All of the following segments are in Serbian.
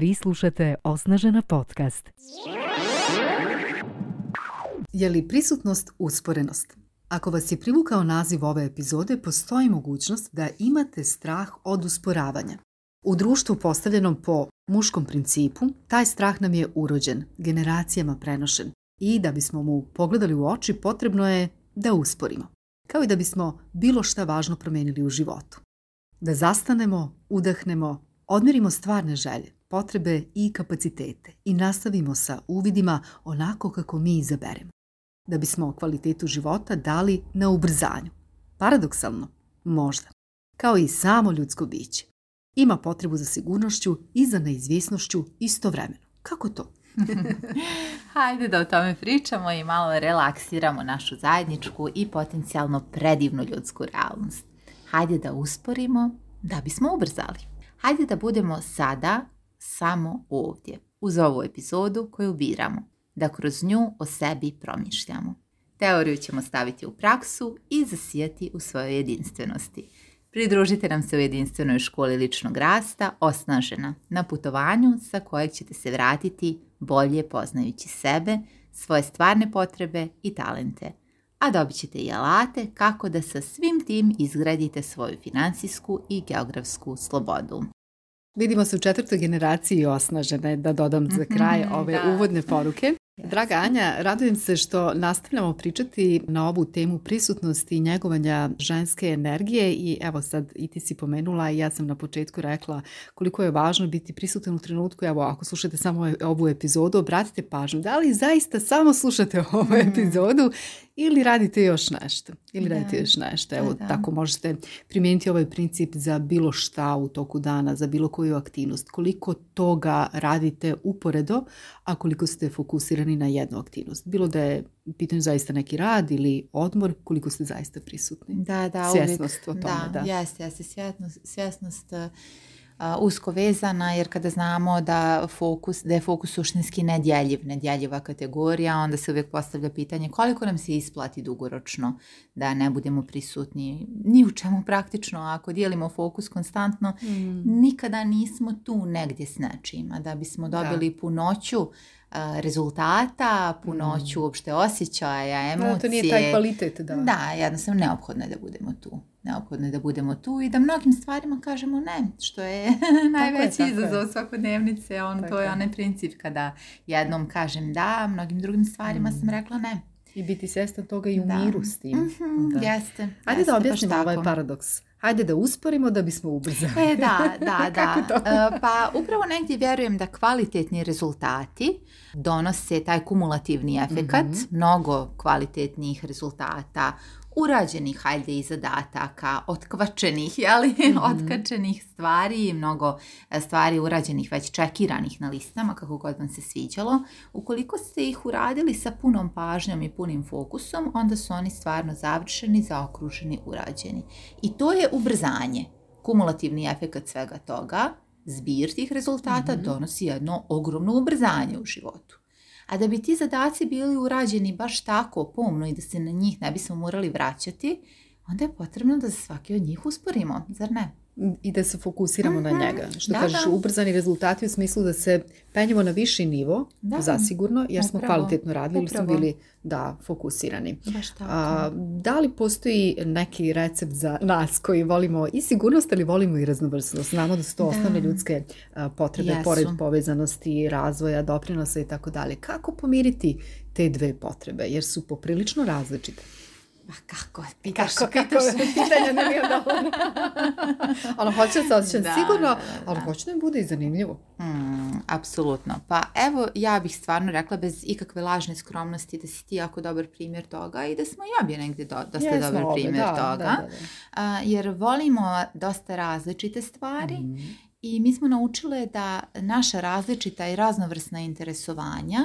Vi slušate Osnažena podcast. Je li prisutnost usporenost? Ako vas je privukao naziv ove epizode, postoji mogućnost da imate strah od usporavanja. U društvu postavljenom po muškom principu, taj strah nam je urođen, generacijama prenošen. I da bismo mu pogledali u oči, potrebno je da usporimo. Kao i da bismo bilo šta važno promijenili u životu. Da zastanemo, udahnemo, odmirimo stvarne želje potrebe i kapacitete i nastavimo sa uvidima onako kako mi izaberemo, da bismo kvalitetu života dali na ubrzanju. Paradoksalno, možda, kao i samo ljudsko biće. Ima potrebu za sigurnošću i za neizvjesnošću istovremeno. Kako to? Hajde da o tome pričamo i malo relaksiramo našu zajedničku i potencijalno predivnu ljudsku realnost. Hajde da usporimo da bismo ubrzali. Hajde da budemo sada samo ovdje, uz ovu epizodu koju biramo, da kroz nju o sebi promišljamo. Teoriju ćemo staviti u praksu i zasijati u svojoj jedinstvenosti. Pridružite nam se u jedinstvenoj školi ličnog rasta Osnažena na putovanju sa kojeg ćete se vratiti bolje poznajući sebe, svoje stvarne potrebe i talente. A dobit ćete i alate kako da sa svim tim izgradite svoju financijsku i geografsku slobodu. Vidimo se u četvrtoj generaciji osnažene, da dodam za mhm, kraj ove uvodne poruke. Draga Anja, radujem se što nastavljamo pričati na ovu temu prisutnosti i njegovanja ženske energije i evo sad i ti si pomenula i ja sam na početku rekla koliko je važno biti prisutan u trenutku. Evo ako slušate samo ovu epizodu, obratite pažnju da li zaista samo slušate ovu mhm. epizodu ili radite još nešto. Ili radite još nešto. Evo, tako možete primijeniti ovaj princip za bilo šta u toku dana, za bilo koju aktivnost. Koliko toga radite uporedo, a koliko ste fokusirani na jednu aktivnost. Bilo da je pitanje zaista neki rad ili odmor, koliko ste zaista prisutni. Da, da, Svjesnost uvijek. o tome, da. da. Jeste, jeste. Svjesnost, svjesnost usko vezana jer kada znamo da, fokus, da je fokus suštinski nedjeljiv, nedjeljiva kategorija, onda se uvijek postavlja pitanje koliko nam se isplati dugoročno da ne budemo prisutni ni u čemu praktično, ako dijelimo fokus konstantno, mm. nikada nismo tu negdje s nečima, da bismo dobili punoću rezultata, punoću mm. uopšte osjećaja, emocije. to nije taj kvalitet, da. Da, jednostavno neophodno je da budemo tu neophodno je da budemo tu i da mnogim stvarima kažemo ne, što je najveći izazov svakodnevnice, on to je onaj princip kada jednom kažem da, mnogim drugim stvarima mm. sam rekla ne. I biti svjestan toga i u da. miru s tim. mm da. Jeste. Ajde da objasnimo ovaj paradoks. Hajde da usporimo da bismo ubrzali. E, da, da, da. E, pa upravo negdje vjerujem da kvalitetni rezultati donose taj kumulativni efekat, mhm. mnogo kvalitetnih rezultata urađenih hajde i zadataka, otkvačenih, jeli, mm otkačenih stvari i mnogo e, stvari urađenih, već čekiranih na listama, kako god vam se sviđalo. Ukoliko ste ih uradili sa punom pažnjom i punim fokusom, onda su oni stvarno završeni, zaokruženi, urađeni. I to je ubrzanje. Kumulativni efekt svega toga, zbir tih rezultata, mhm. donosi jedno ogromno ubrzanje u životu. A da bi ti zadaci bili urađeni baš tako pomno i da se na njih ne bismo morali vraćati, onda je potrebno da se svaki od njih usporimo, zar ne? i da se fokusiramo na mhm. njega. Što kažeš, ubrzani rezultati u smislu da se penjemo na viši nivo, da. zasigurno, jer smo kvalitetno radili smo bili da, fokusirani. A, da li postoji neki recept za nas koji volimo i sigurnost, ali volimo i raznovrsnost? Znamo da su to osnovne ljudske potrebe, pored povezanosti, razvoja, doprinosa i tako dalje. Kako pomiriti te dve potrebe, jer su poprilično različite? Ma kako je, pitaš, kako, pitaš. ne ali hoće se osjećati sigurno, ali hoće da bude i zanimljivo. Hmm, apsolutno. Pa evo, ja bih stvarno rekla bez ikakve lažne skromnosti da si ti jako dobar primjer toga i da smo i obje negdje do, dosta dobar primjer toga. jer volimo dosta različite stvari mhm. i mi smo naučile da naša različita i raznovrsna interesovanja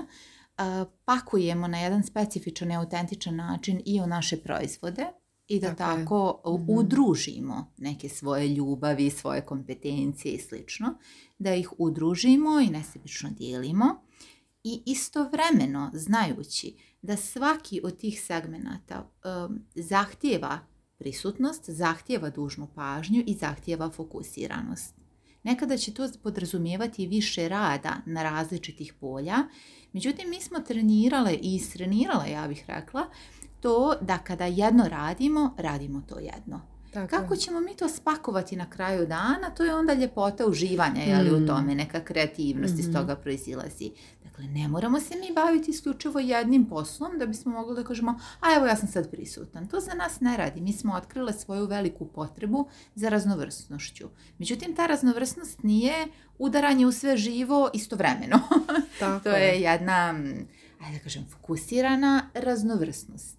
pakujemo na jedan specifičan i autentičan način i u naše proizvode i da tako, mhm. udružimo neke svoje ljubavi, svoje kompetencije i slično, da ih udružimo i nesebično dijelimo i istovremeno znajući da svaki od tih segmenata zahtjeva prisutnost, zahtijeva dužnu pažnju i zahtijeva fokusiranost. Nekada će to podrazumijevati više rada na različitih polja. Međutim, mi smo trenirale i istrenirale, ja bih rekla, to da kada jedno radimo, radimo to jedno. Kako ćemo mi to spakovati na kraju dana, to je onda ljepota uživanja mm. u tome, neka kreativnost iz mm-hmm. toga proizilazi. Dakle, ne moramo se mi baviti isključivo jednim poslom da bismo mogli da kažemo, a evo ja sam sad prisutan. To za nas ne radi. Mi smo otkrili svoju veliku potrebu za raznovrsnošću. Međutim, ta raznovrsnost nije udaranje u sve živo istovremeno. to je jedna, mm, ajde da kažem, fokusirana raznovrsnost.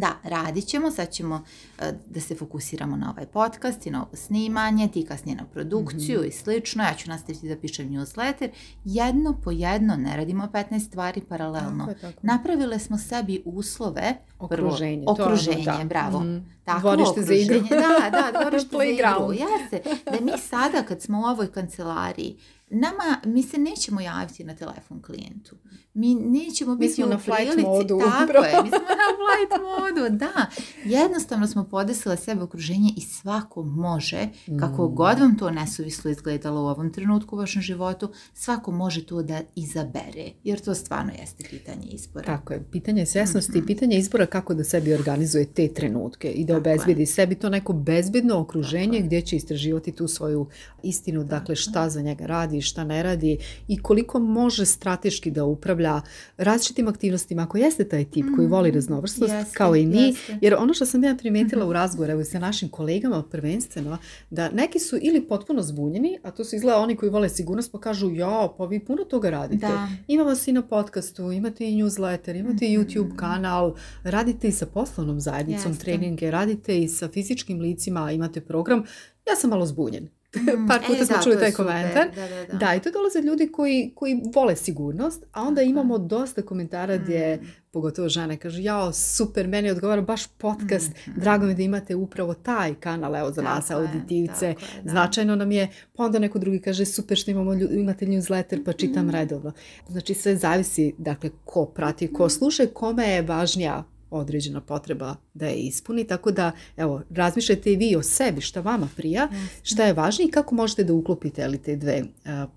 Da, radit ćemo, sad ćemo e, da se fokusiramo na ovaj podcast i na ovo snimanje, ti kasnije na produkciju mhm. i slično. Ja ću nastaviti da pišem newsletter. Jedno po jedno ne radimo 15 stvari paralelno. napravili Napravile smo sebi uslove okruženje. Okruženje, ono, bravo. Mm. Tako, dvorište za igru. da, da, dvorište za igru. Jeste. Da mi sada kad smo u ovoj kancelariji, nama, mi se nećemo javiti na telefon klijentu. Mi nećemo mi biti u na prilici. Flight modu, Tako je, mi smo na flight modu, da. Jednostavno smo podesile sebe okruženje i svako može, kako mm. god vam to nesuvislo izgledalo u ovom trenutku u vašem životu, svako može to da izabere, jer to stvarno jeste pitanje izbora. Tako je, pitanje svjesnosti, mm pitanje izbora kako da sebi organizuje te trenutke i da obezbedi sebi to neko bezbedno okruženje gdje će istraživati tu svoju istinu, dakle šta za njega radi, šta ne radi i koliko može strateški da upravlja različitim aktivnostima ako jeste taj tip koji mm, voli raznovrsnost kao i mi. Jer ono što sam ja primijetila mhm. u razgovoru sa našim kolegama prvenstveno da neki su ili potpuno zbunjeni, a to su izgleda oni koji vole sigurnost pa kažu ja pa vi puno toga radite. imamo si na podcastu, imate i newsletter, imate mhm. YouTube kanal, radite i sa poslovnom zajednicom Jeste. treninge, radite i sa fizičkim licima, imate program. Ja sam malo zbunjen. Mm. Par puta e, smo čuli taj komentar. Da, da, da, i to dolaze ljudi koji, koji vole sigurnost, a onda imamo dosta komentara gdje, mm. pogotovo žene, kažu jao, super, meni odgovara baš podcast, mm, drago mi da imate upravo taj kanal, evo za nas, auditivce, značajno nam je, pa onda neko drugi kaže super što imamo, imate newsletter, pa čitam redovno. Znači sve zavisi, dakle, ko prati, ko sluša, kome je važnija određena potreba da je ispuni. Tako da, evo, razmišljajte i vi o sebi, šta vama prija, šta je važnije i kako možete da uklopite ali, te dve e,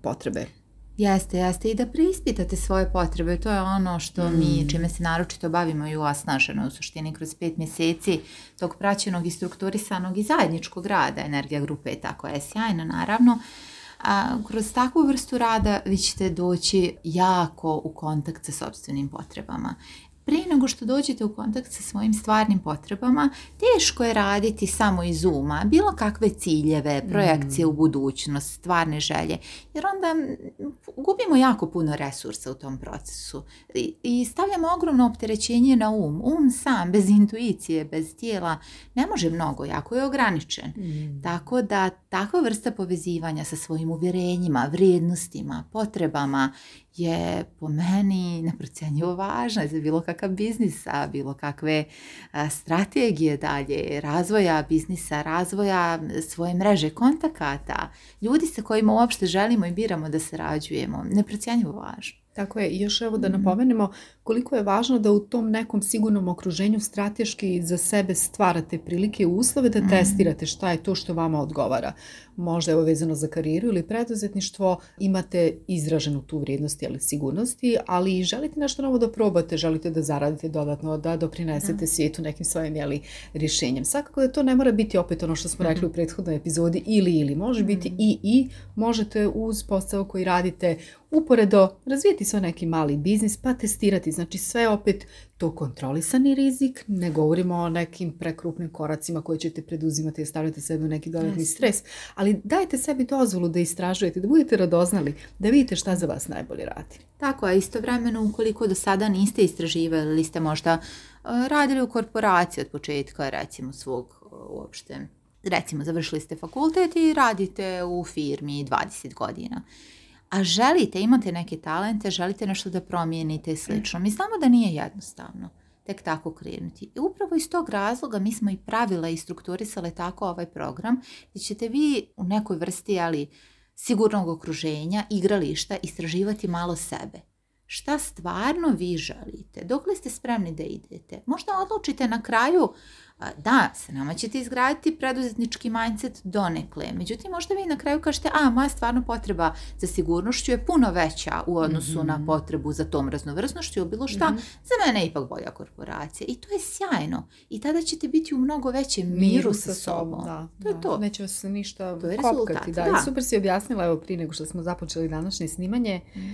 potrebe. Jeste, jeste. I da preispitate svoje potrebe. To je ono što mi, mm. čime se naročito bavimo i u osnaženoj u suštini kroz pet mjeseci tog praćenog i strukturisanog i zajedničkog rada Energija Grupe je tako je sjajna naravno. A, kroz takvu vrstu rada vi ćete doći jako u kontakt sa sobstvenim potrebama pre nego što dođete u kontakt sa svojim stvarnim potrebama, teško je raditi samo iz uma, bilo kakve ciljeve, mm. projekcije u budućnost, stvarne želje, jer onda gubimo jako puno resursa u tom procesu i, stavljamo ogromno opterećenje na um. Um sam, bez intuicije, bez tijela, ne može mnogo, jako je ograničen. Mm. Tako da takva vrsta povezivanja sa svojim uvjerenjima, vrijednostima, potrebama je po meni neprocjenjivo važna za bilo kakav biznisa, bilo kakve strategije dalje, razvoja biznisa, razvoja svoje mreže kontakata, ljudi sa kojima uopšte želimo i biramo da sarađujemo. Neprocjenjivo važno. Tako je, i još evo da mhm. napomenemo koliko je važno da u tom nekom sigurnom okruženju strateški za sebe stvarate prilike i uslove da mhm. testirate šta je to što vama odgovara. Možda ovo vezano za karijeru ili preduzetništvo imate izraženu tu vrijednost ili sigurnosti, ali želite nešto novo da probate, želite da zaradite dodatno, da doprinesete svijetu nekim svojim jeli, rješenjem. Svakako da to ne mora biti opet ono što smo mhm. rekli u prethodnoj epizodi ili ili, može biti i i, možete uz posao koji radite uporedo razvijeti otvoriti svoj neki mali biznis pa testirati. Znači sve opet to kontrolisani rizik, ne govorimo o nekim prekrupnim koracima koje ćete preduzimati i stavljate sebi u neki dodatni stres, ali dajte sebi dozvolu da istražujete, da budete radoznali, da vidite šta za vas najbolje radi. Tako, a istovremeno ukoliko do sada niste istraživali ili ste možda e, radili u korporaciji od početka recimo svog e, uopšte recimo završili ste fakultet i radite u firmi 20 godina a želite, imate neke talente, želite nešto da promijenite i slično. Mi znamo da nije jednostavno tek tako krenuti. I upravo iz tog razloga mi smo i pravila i strukturisale tako ovaj program gdje ćete vi u nekoj vrsti ali sigurnog okruženja, igrališta, istraživati malo sebe šta stvarno vi želite, dokle ste spremni da idete. Možda odlučite na kraju, da, se nama ćete izgraditi preduzetnički mindset donekle. Međutim, možda vi na kraju kažete, a, moja stvarno potreba za sigurnošću je puno veća u odnosu na mhm. potrebu za tom raznovrsnošću ili bilo šta. Mhm. Za mene je ipak bolja korporacija. I to je sjajno. I tada ćete biti u mnogo većem miru, sa sobom. to da. to. Neće vas ništa kopkati. Da. super si objasnila, evo, prije nego što smo započeli današnje snimanje, mhm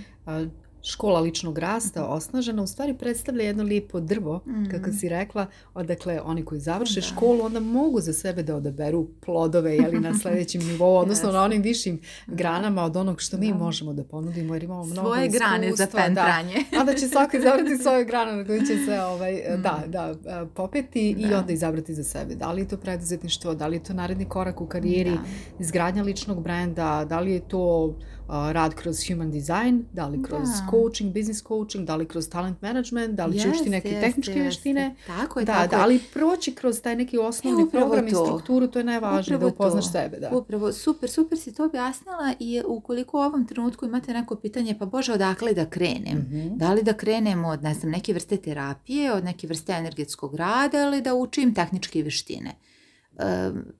škola ličnog rasta mhm. osnažena u stvari predstavlja jedno lijepo drvo, kako mhm. si rekla, odakle oni koji završe školu onda mogu za sebe da odaberu plodove jeli, na sljedećem nivou, odnosno na onim višim granama od onog što mi možemo da ponudimo jer imamo mnogo Svoje grane za pentranje. Da, onda će svako izabrati svoju granu, na će se ovaj, mm. da, da, e, popeti i onda izabrati za sebe. Da li je to preduzetništvo, da li je to naredni korak u karijeri, izgradnja ličnog brenda, da li je to rad kroz human design, da li kroz coaching, business coaching, da li kroz talent management, da li yes, će učiti neke tehničke vještine. Tako je, da, tako da, ali proći kroz taj neki osnovni e, program to. i strukturu, to je najvažnije da upoznaš to. sebe. Da. Upravo, super, super si to objasnila i ukoliko u ovom trenutku imate neko pitanje, pa bože, odakle da krenem? Mhm. Da li da krenem od ne znam, neke vrste terapije, od neke vrste energetskog rada ili da učim tehničke vještine?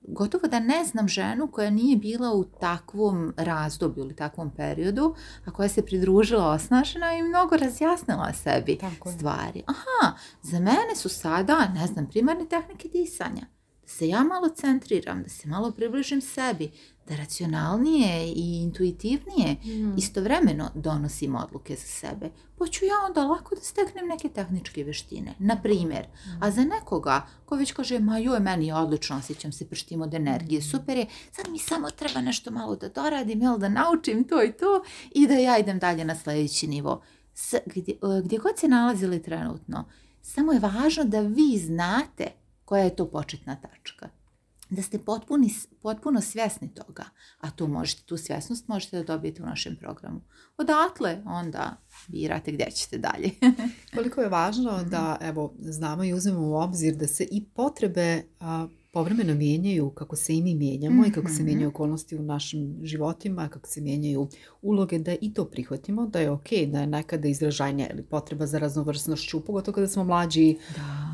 gotovo da ne znam ženu koja nije bila u takvom razdoblju ili takvom periodu, a koja se pridružila osnažena i mnogo razjasnila sebi stvari. Aha, za mene su sada, ne znam, primarne tehnike disanja se ja malo centriram, da se malo približim sebi, da racionalnije i intuitivnije mhm. istovremeno donosim odluke za sebe, pa ću ja onda lako da steknem neke tehničke veštine. Na primjer, a za nekoga ko već kaže, ma joj, meni je odlično, osjećam se prštim od energije, mhm. super je, sad mi samo treba nešto malo da doradim, jel, da naučim to i to i da ja idem dalje na sljedeći nivo. S, gdje, gdje god se nalazili trenutno, samo je važno da vi znate koja je to početna tačka. Da ste potpuno svjesni toga, a tu možete, tu svjesnost možete da dobijete u našem programu. Odatle onda birate gdje ćete dalje. Koliko je važno da evo, znamo i uzmemo u obzir da se i potrebe a, povremeno mijenjaju kako se i mi mijenjamo i kako se mhm. mijenjaju okolnosti u našim životima, kako se mijenjaju uloge, da i to prihvatimo, da je ok, da je nekada izražajnja ili potreba za raznovrsnošću, pogotovo kada smo mlađi,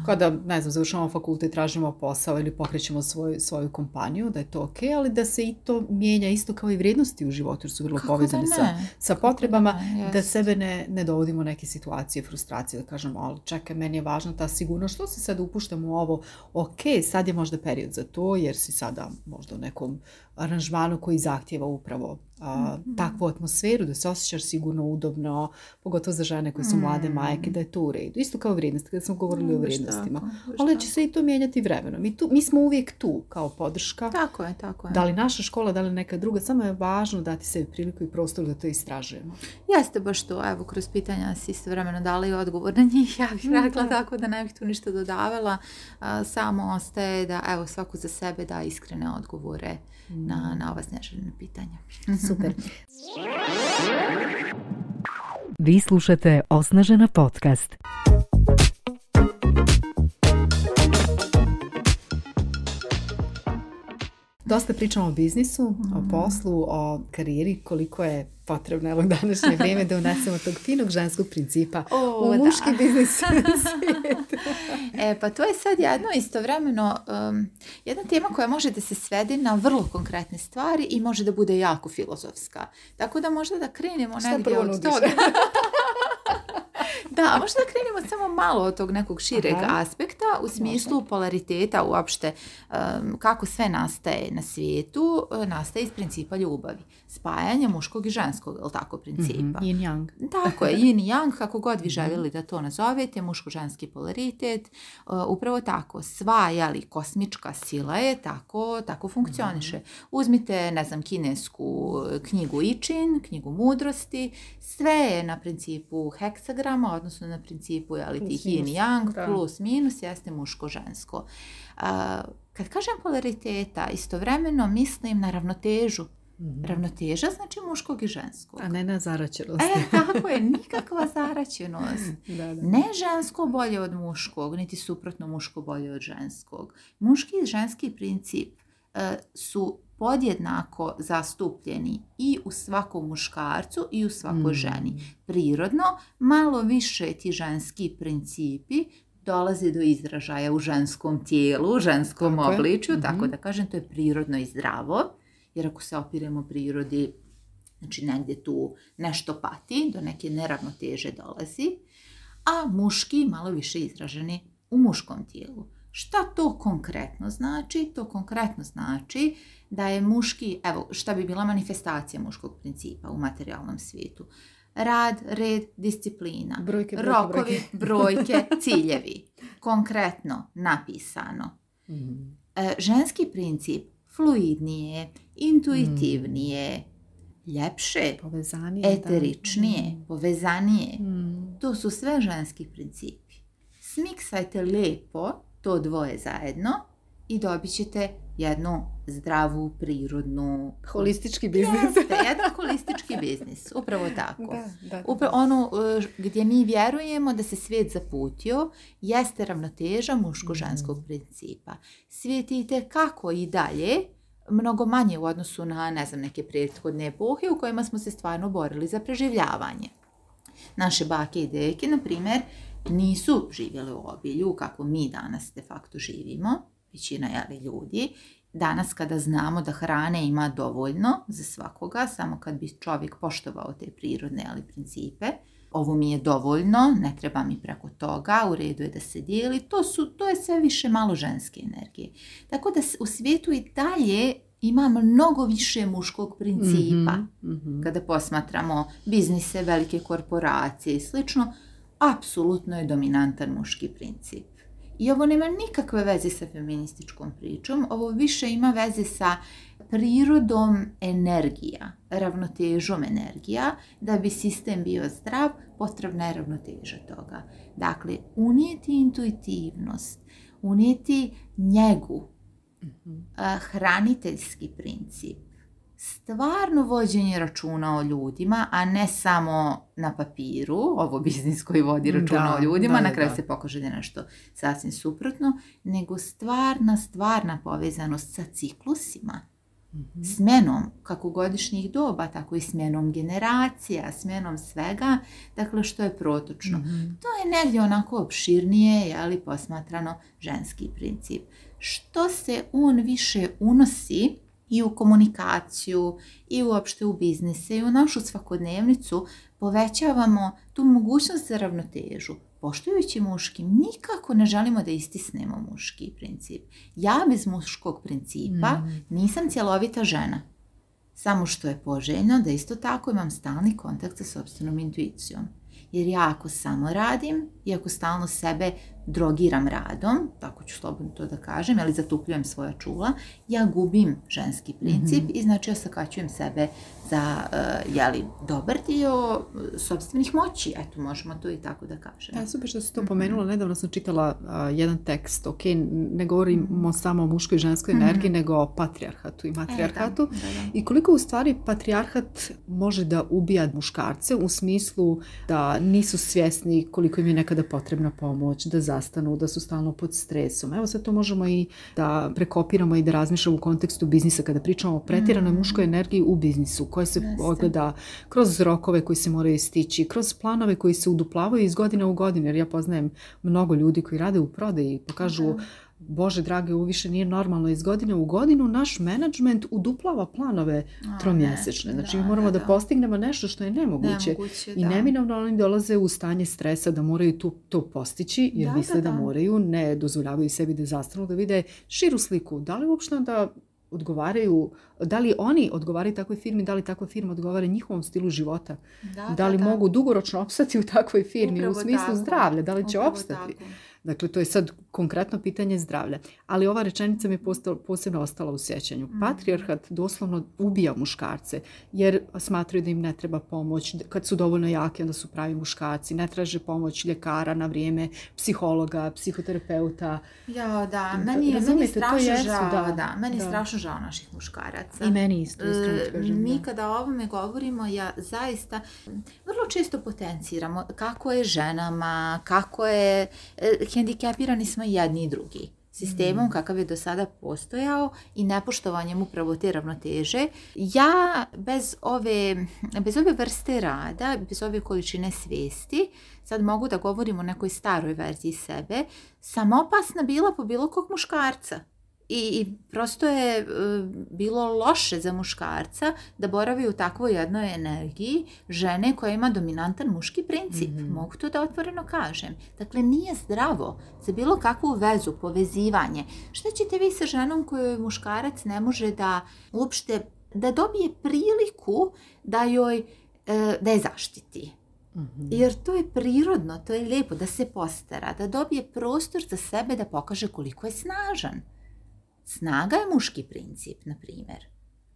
kada, ne znam, završavamo fakultet, tražimo posao ili pokrećemo svoju kompaniju, da je to ok, ali da se i to mijenja isto kao i vrijednosti u životu, jer su vrlo povezane sa, sa potrebama, da, sebe ne, ne dovodimo neke situacije, frustracije, da kažemo, ali čekaj, meni je važna ta sigurnost, što se sad upuštam u ovo, ok, sad je možda period za to jer si sada možda u nekom aranžmanu koji zahtjeva upravo Mhm. takvu atmosferu, da se osjećaš sigurno udobno, pogotovo za žene koje su mm. mlade majke, da je to u redu. Isto kao vrijednosti, kada smo govorili o mm, vrijednostima. Tako, Ali će se i to mijenjati vremenom. Mi, tu, mi smo uvijek tu kao podrška. Tako je, tako je. Da li naša škola, da li neka druga, samo je važno dati sebi priliku i prostor da to istražujemo. Jeste baš to, evo, kroz pitanja si istovremeno dala i odgovor na njih, ja bih mm, rekla tako da ne bih tu ništa dodavala. samo ostaje da, evo, svako za sebe da iskrene odgovore na, na ova snježena pitanja. Super. Vi slušate Osnažena podcast. Dosta pričamo o biznisu, o mhm. poslu, o karijeri, koliko je potrebno je u današnje vrijeme da unesemo tog finog ženskog principa u ovaj muški biznis e, pa to je sad jedno istovremeno um, jedna tema koja može da se svede na vrlo konkretne stvari i može da bude jako filozofska. Tako da možda da krenemo Šta negdje od toga. Da, a možda da krenemo samo malo od tog nekog šireg aspekta u smislu polariteta uopšte kako sve nastaje na svijetu, e, nastaje iz principa ljubavi. Spajanje muškog i ženskog, je tako, principa? Mm-hmm. Yin yang. Tako je, yin yang, kako god vi mhm. željeli da to nazovete, muško-ženski polaritet, e, upravo tako, sva, jeli, kosmička sila je tako, tako funkcioniše. Mhm. Uzmite, ne znam, kinesku knjigu Ičin, knjigu mudrosti, sve je na principu heksagrama, odnosno na principu ali tih yin yang, plus minus jeste muško-žensko. kad kažem polariteta, istovremeno mislim na ravnotežu. Mhm. Ravnoteža znači muškog i ženskog. A ne na zaraćenost. E, tako je, nikakva zaraćenost. Ne žensko bolje od muškog, niti suprotno muško bolje od ženskog. Muški i ženski princip e, su podjednako zastupljeni i u svakom muškarcu i u svakoj hmm. ženi. Prirodno, malo više ti ženski principi dolaze do izražaja u ženskom tijelu, u ženskom tako obličju, mhm. tako da kažem, to je prirodno i zdravo, jer ako se opiremo prirodi, znači negdje tu nešto pati, do neke neravnoteže dolazi, a muški malo više izraženi u muškom tijelu. Šta to konkretno znači? To konkretno znači da je muški, evo šta bi bila manifestacija muškog principa u materijalnom svijetu. Rad, red, disciplina, brojke, brojke, rokovi, brojke, ciljevi. Konkretno napisano. Mhm. E, ženski princip fluidnije, intuitivnije, mm. ljepše, povezanije, eteričnije, mm. povezanije. Mm. To su sve ženski principi. Smiksajte lijepo to dvoje zajedno i dobit ćete jednu zdravu, prirodnu... Holistički biznis. Jeste, jedan holistički biznis, upravo tako. upravo ono e, gdje mi vjerujemo da se svijet zaputio jeste ravnoteža muško-ženskog mhm. principa. Svijet kako i dalje mnogo manje u odnosu na, ne znam, neke prethodne epohe u kojima smo se stvarno borili za preživljavanje. Naše bake i deke, na primjer, nisu živjeli u obilju kako mi danas de facto živimo, većina jeli, ljudi, danas kada znamo da hrane ima dovoljno za svakoga, samo kad bi čovjek poštovao te prirodne ali principe, ovo mi je dovoljno, ne treba mi preko toga, u redu je da se dijeli, to, su, to je sve više malo ženske energije. Tako da u svijetu i dalje ima mnogo više muškog principa. Mhm, mhm. Kada posmatramo biznise, velike korporacije i slično, apsolutno je dominantan muški princip. I ovo nema nikakve veze sa feminističkom pričom, ovo više ima veze sa prirodom energija, ravnotežom energija, da bi sistem bio zdrav, potrebna je ravnoteža toga. Dakle, unijeti intuitivnost, unijeti njegu, mhm. hraniteljski princip, stvarno vođenje računa o ljudima, a ne samo na papiru, ovo biznis koji vodi računa o ljudima, na kraju se pokaže da nešto sasvim suprotno, nego stvarna, stvarna povezanost sa ciklusima. mm Smenom kako godišnjih doba, tako i smenom generacija, smenom svega, dakle što je protočno. Mhm. To je negdje onako opširnije, ali posmatrano ženski princip. Što se on više unosi, i u komunikaciju i uopšte u biznise i u našu svakodnevnicu povećavamo tu mogućnost za ravnotežu. Poštujući muški, nikako ne želimo da istisnemo muški princip. Ja bez muškog principa mm. nisam cjelovita žena. Samo što je poželjno da isto tako imam stalni kontakt sa sobstvenom intuicijom. Jer ja ako samo radim i ako stalno sebe drogiram radom, tako ću slobodno to da kažem, ali zatupljujem svoja čula, ja gubim ženski princip mhm. i znači osakaćujem sebe za e, je jeli, dobar dio e, sobstvenih moći, eto možemo to i tako da kažem. Ja e, super što si to mhm. pomenula, nedavno sam čitala jedan tekst, ok, ne govorimo mhm. samo o muškoj i ženskoj mhm. energiji, nego o patrijarhatu i matrijarhatu i koliko u stvari patrijarhat može da ubija muškarce u smislu da nisu svjesni koliko im je nekada potrebna pomoć, da zastanu, da su stalno pod stresom. Evo sad to možemo i da prekopiramo i da razmišljamo u kontekstu biznisa kada pričamo o pretjeranoj muškoj energiji u biznisu koja se ogleda kroz rokove koji se moraju stići, kroz planove koji se uduplavaju iz godine u godinu, jer ja poznajem mnogo ljudi koji rade u prodaji i pokažu Bože drage, ovo više nije normalno iz godine u godinu, naš menadžment uduplava planove tromjesečne. znači, da, moramo da, postignemo nešto što je nemoguće. I neminovno oni dolaze u stanje stresa da moraju to, to postići, jer da, misle da, moraju, ne dozvoljavaju sebi da zastanu, da vide širu sliku. Da li uopšte da odgovaraju, da li oni odgovaraju takvoj firmi, da li takva firma odgovara njihovom stilu života. Da, li mogu dugoročno opstati u takvoj firmi Upravo u smislu zdravlja, da li će Upravo opstati. Dakle, to je sad konkretno pitanje zdravlja. Ali ova rečenica mi je posebno ostala u sjećanju. Mm. Patriarhat doslovno ubija muškarce jer smatraju da im ne treba pomoć. Kad su dovoljno jaki, onda su pravi muškarci. Ne traže pomoć ljekara na vrijeme, psihologa, psihoterapeuta. Ja, da. Meni je, meni strašno žao. Da, da. Meni strašno žao naših muškaraca. I meni isto. E, mi kada o ovome govorimo, ja zaista vrlo često potenciramo kako je ženama, kako je e, hendikepirani smo jedni i drugi. Sistemom mm. kakav je do sada postojao i nepoštovanjem upravo te ravnoteže. Ja bez ove, bez ove vrste rada, bez ove količine svijesti, sad mogu da govorim o nekoj staroj verziji sebe, sam opasna bila po bilo kog muškarca i prosto je e, bilo loše za muškarca da boravi u takvoj jednoj energiji žene koja ima dominantan muški princip. mm Mogu to da otvoreno kažem. Dakle, nije zdravo za bilo kakvu vezu, povezivanje. Šta ćete vi sa ženom kojoj muškarac ne može da uopšte da dobije priliku da joj e, da je zaštiti. Mhm. Jer to je prirodno, to je lijepo da se postara, da dobije prostor za sebe da pokaže koliko je snažan. Snaga je muški princip, na primjer.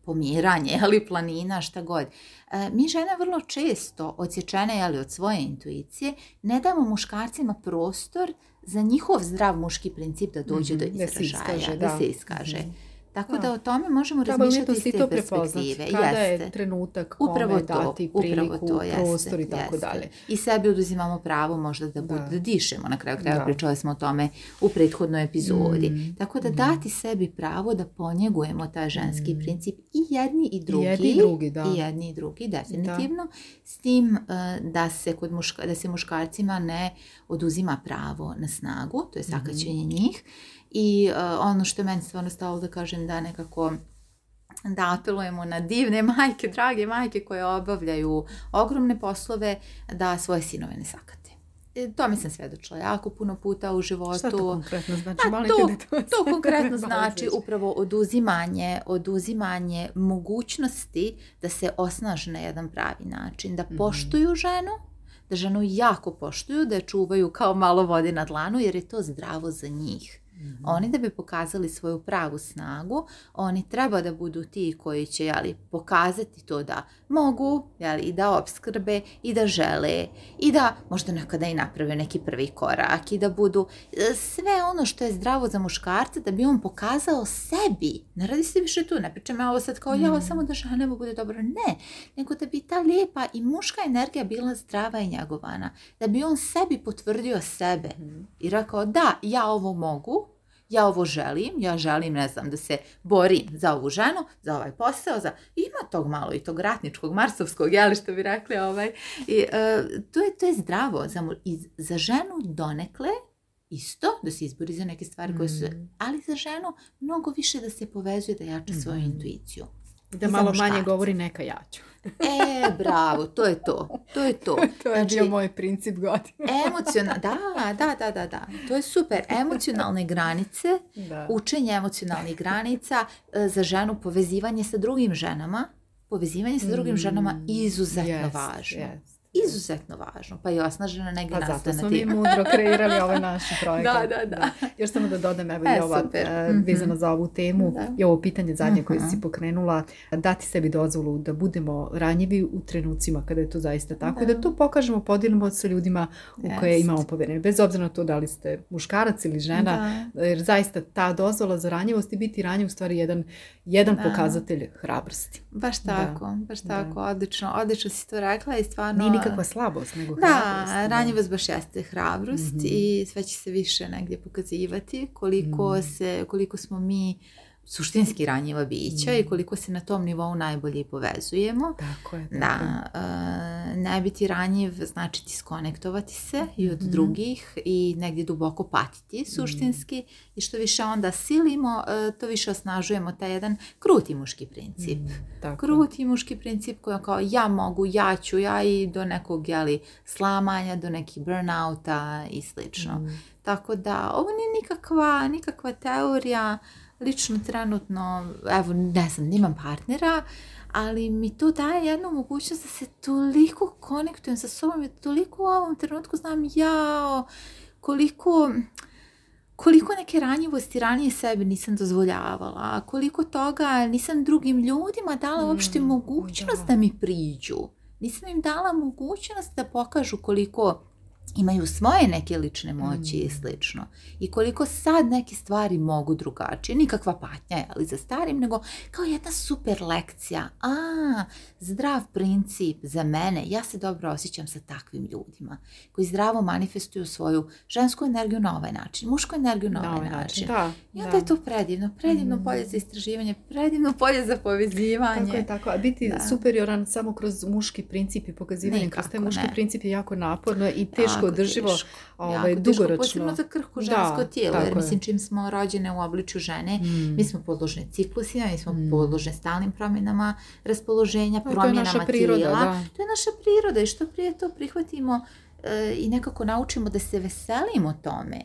Pomiranje, ali planina, šta god. E, mi žene vrlo često, odsječene ali od svoje intuicije, ne damo muškarcima prostor za njihov zdrav muški princip da dođe do mhm, izražaja, da se iskaže. Mhm. Tako da o tome možemo razmišljati iz te perspektive. Kada je trenutak kome upravo dati priliku, prostor i tako dalje. I sebi oduzimamo pravo možda da, dišemo. Na kraju kraja pričali smo o tome u prethodnoj epizodi. Mm, tako da mm. dati sebi pravo da ponjegujemo taj ženski mm. princip i jedni i drugi. I jedni i drugi, jedni drugi, definitivno. S tim eh, da se, da se muškarcima ne oduzima pravo na snagu, to je mhm. sakaćenje njih i e, ono što je meni stvarno stalo da kažem da nekako da apelujemo na divne majke, drage majke koje obavljaju ogromne poslove da svoje sinove ne sakate. E, to mi sam svedočila jako puno puta u životu. Šta to konkretno znači? Pa to, to, konkretno znači upravo oduzimanje, oduzimanje mogućnosti da se osnaže na jedan pravi način, da mhm. poštuju ženu, da ženu jako poštuju, da je čuvaju kao malo vode na dlanu jer je to zdravo za njih. Mhm. Oni da bi pokazali svoju pravu snagu, oni treba da budu ti koji će jeli, pokazati to da mogu jeli, i da obskrbe i da žele i da možda nekada i naprave neki prvi korak i da budu e, sve ono što je zdravo za muškarca da bi on pokazao sebi. Ne radi se više tu, ne pričam ja ovo sad kao mm ja mhm. samo da ne bude dobro. Ne, nego da bi ta lijepa i muška energija bila zdrava i njegovana. Da bi on sebi potvrdio sebe mhm. i rekao da, ja ovo mogu ja ovo želim, ja želim, ne znam, da se borim za ovu ženu, za ovaj posao, za... ima tog malo i tog ratničkog, marsovskog, ali što bi rekli, ovaj. I, e, to, je, to je zdravo za, i za ženu donekle, isto, da se izbori za neke stvari koje su, mm. ali za ženu mnogo više da se povezuje, da jača svoju mm. intuiciju. Da malo manje govori neka ću. e, bravo, to je to. To je to. to je bio znači, moj princip godine. da, da, da, da, da. To je super. Emocionalne granice, učenje emocionalnih granica e, za ženu, povezivanje sa drugim ženama. Povezivanje sa drugim ženama mm, izuzetno yes, važno izuzetno važno, pa i osnaženo negdje pa zato smo mi mudro kreirali ovaj naš projekte. da, da, da. Još samo da dodam, evo e, i ova, e, mhm. vezano za ovu temu da. i ovo pitanje zadnje koje si pokrenula, dati sebi dozvolu da budemo ranjivi u trenucima kada je to zaista tako i da to pokažemo, podijelimo sa ljudima u koje imamo povjerenje. Bez obzira na to da li ste muškarac ili žena, jer zaista ta dozvola za ranjivost i biti ranjiv u stvari jedan, jedan pokazatelj hrabrosti. Baš tako, baš tako, odlično. Odlično si to rekla i stvarno nikakva slabost, nego da, hrabrost. Da, ranjivost baš jeste hrabrost mhm. i sve će se više negdje pokazivati koliko mhm. smo mi suštinski ranjiva bića i mm. koliko se na tom nivou najbolje povezujemo. Tako je. Da, e, ne biti ranjiv znači skonektovati se i od mhm. drugih i negdje duboko patiti mm. suštinski i što više onda silimo, e, to više osnažujemo taj jedan kruti muški princip. Mm, tako. Kruti muški princip koja kao ja mogu, ja ću, ja i do nekog jeli, slamanja, do nekih burnouta i slično. Tako da ovo nije nikakva teorija lično trenutno, evo ne znam, nimam partnera, ali mi to daje jednu mogućnost da se toliko konektujem sa sobom i toliko u ovom trenutku znam jao, koliko koliko neke ranjivosti ranije sebi nisam dozvoljavala, koliko toga nisam drugim ljudima dala uopšte mm, mogućnost da mi priđu. Nisam im dala mogućnost da pokažu koliko imaju svoje neke lične moći i mm. slično. I koliko sad neke stvari mogu drugačije, nikakva patnja je, ali za starim, nego kao jedna super lekcija. A, zdrav princip za mene, ja se dobro osjećam sa takvim ljudima koji zdravo manifestuju svoju žensku energiju na ovaj način, mušku energiju na ovaj, ovaj način. Da, I onda je to predivno, predivno mm. polje za istraživanje, predivno polje za povezivanje. Tako je, tako. A biti superioran samo kroz muški princip i pokazivanje kroz te muški princip je jako naporno i te teško održivo, ovaj, dugoročno. Posebno za krhko žensko da, tijelo, jer mislim čim smo rođene u obliču žene, mm. mi smo podložne ciklusima, mi smo mm. podložne stalnim promjenama raspoloženja, promjenama promjenama to je naša priroda, Da. To je naša priroda i što prije to prihvatimo eh, i nekako naučimo da se veselimo tome,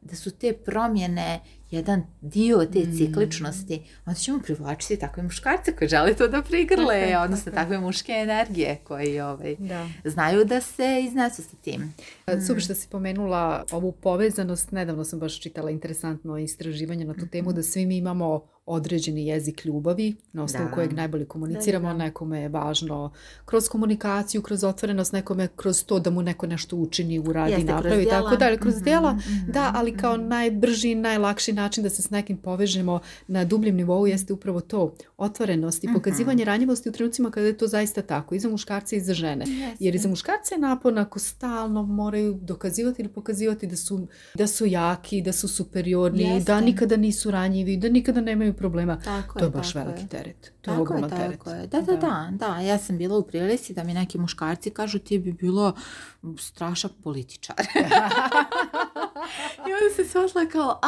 da su te promjene jedan dio te mm. cikličnosti, onda ćemo privlačiti takve muškarce koji žele to da prigrle, odnosno takve muške energije koji ovaj, znaju da se iznesu sa tim. E, mm. Super što si pomenula ovu povezanost, nedavno sam baš čitala interesantno istraživanje na tu temu mhm. da svi mi imamo određeni jezik ljubavi na osnovu kojeg najbolje komuniciramo, da, nekome je važno kroz komunikaciju, kroz otvorenost, nekome kroz to da mu neko nešto učini, uradi, Jeste, napravi, tako dalje, kroz mhm, djela, mhm, da, ali kao najbrži, najlakši način da se s nekim povežemo na dubljem nivou jeste upravo to, otvorenost i mhm. pokazivanje ranjivosti u trenucima kada je to zaista tako, i za muškarce i za žene. Jer i za muškarce je napon stalno moraju dokazivati ili pokazivati da su, jaki, da su superiorni, da nikada nisu ranjivi, da nikada nemaju problema. to je, baš veliki teret. To tako je, tako Da, da, da, Ja sam bila u prilici da mi neki muškarci kažu ti bi bilo strašak političar. I onda se shvatila kao,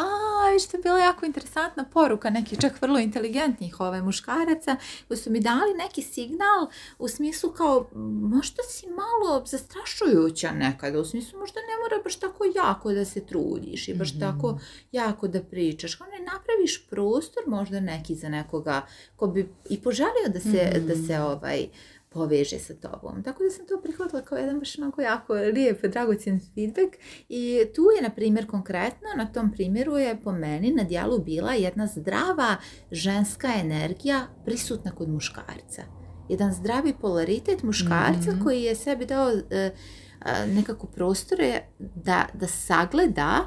aj je bila jako interesantna poruka, nekih čak vrlo inteligentnih ove muškaraca, koji su mi dali neki signal u smislu kao možda si malo zastrašujuća nekada, u smislu možda ne mora baš tako jako da se trudiš i baš tako mhm. jako da pričaš. Kao napraviš prostor možda neki za nekoga ko bi i poželio da se, da se mhm. ovaj, poveže sa tobom. Tako da sam to prihvatila kao jedan baš onako jako lijep, dragocjen feedback i tu je, na primjer, konkretno, na tom primjeru je po meni na dijelu bila jedna zdrava ženska energija prisutna kod muškarca. Jedan zdravi polaritet muškarca mhm. koji je sebi dao e, e, nekako prostore da, da sagleda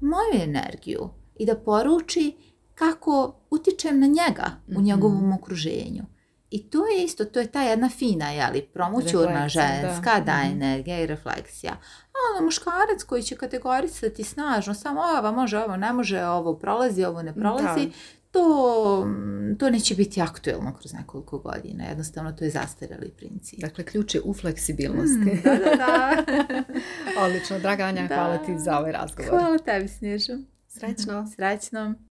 moju energiju i da poruči kako utječem na njega u njegovom mhm. okruženju. I to je isto, to je ta jedna fina, jeli, promućurna ženska, da, da mhm. i refleksija. A ono muškarac koji će kategorisati snažno, samo ova može, ovo ne može, ovo prolazi, ovo ne prolazi, To, mm, to neće biti aktuelno kroz nekoliko godina. Jednostavno, to je zastarjeli princip. Dakle, ključ je u fleksibilnosti. Mm, da, da, da. Odlično, draga hvala ti za ovaj razgovor. Hvala tebi, Snježo. Srećno. Srećno.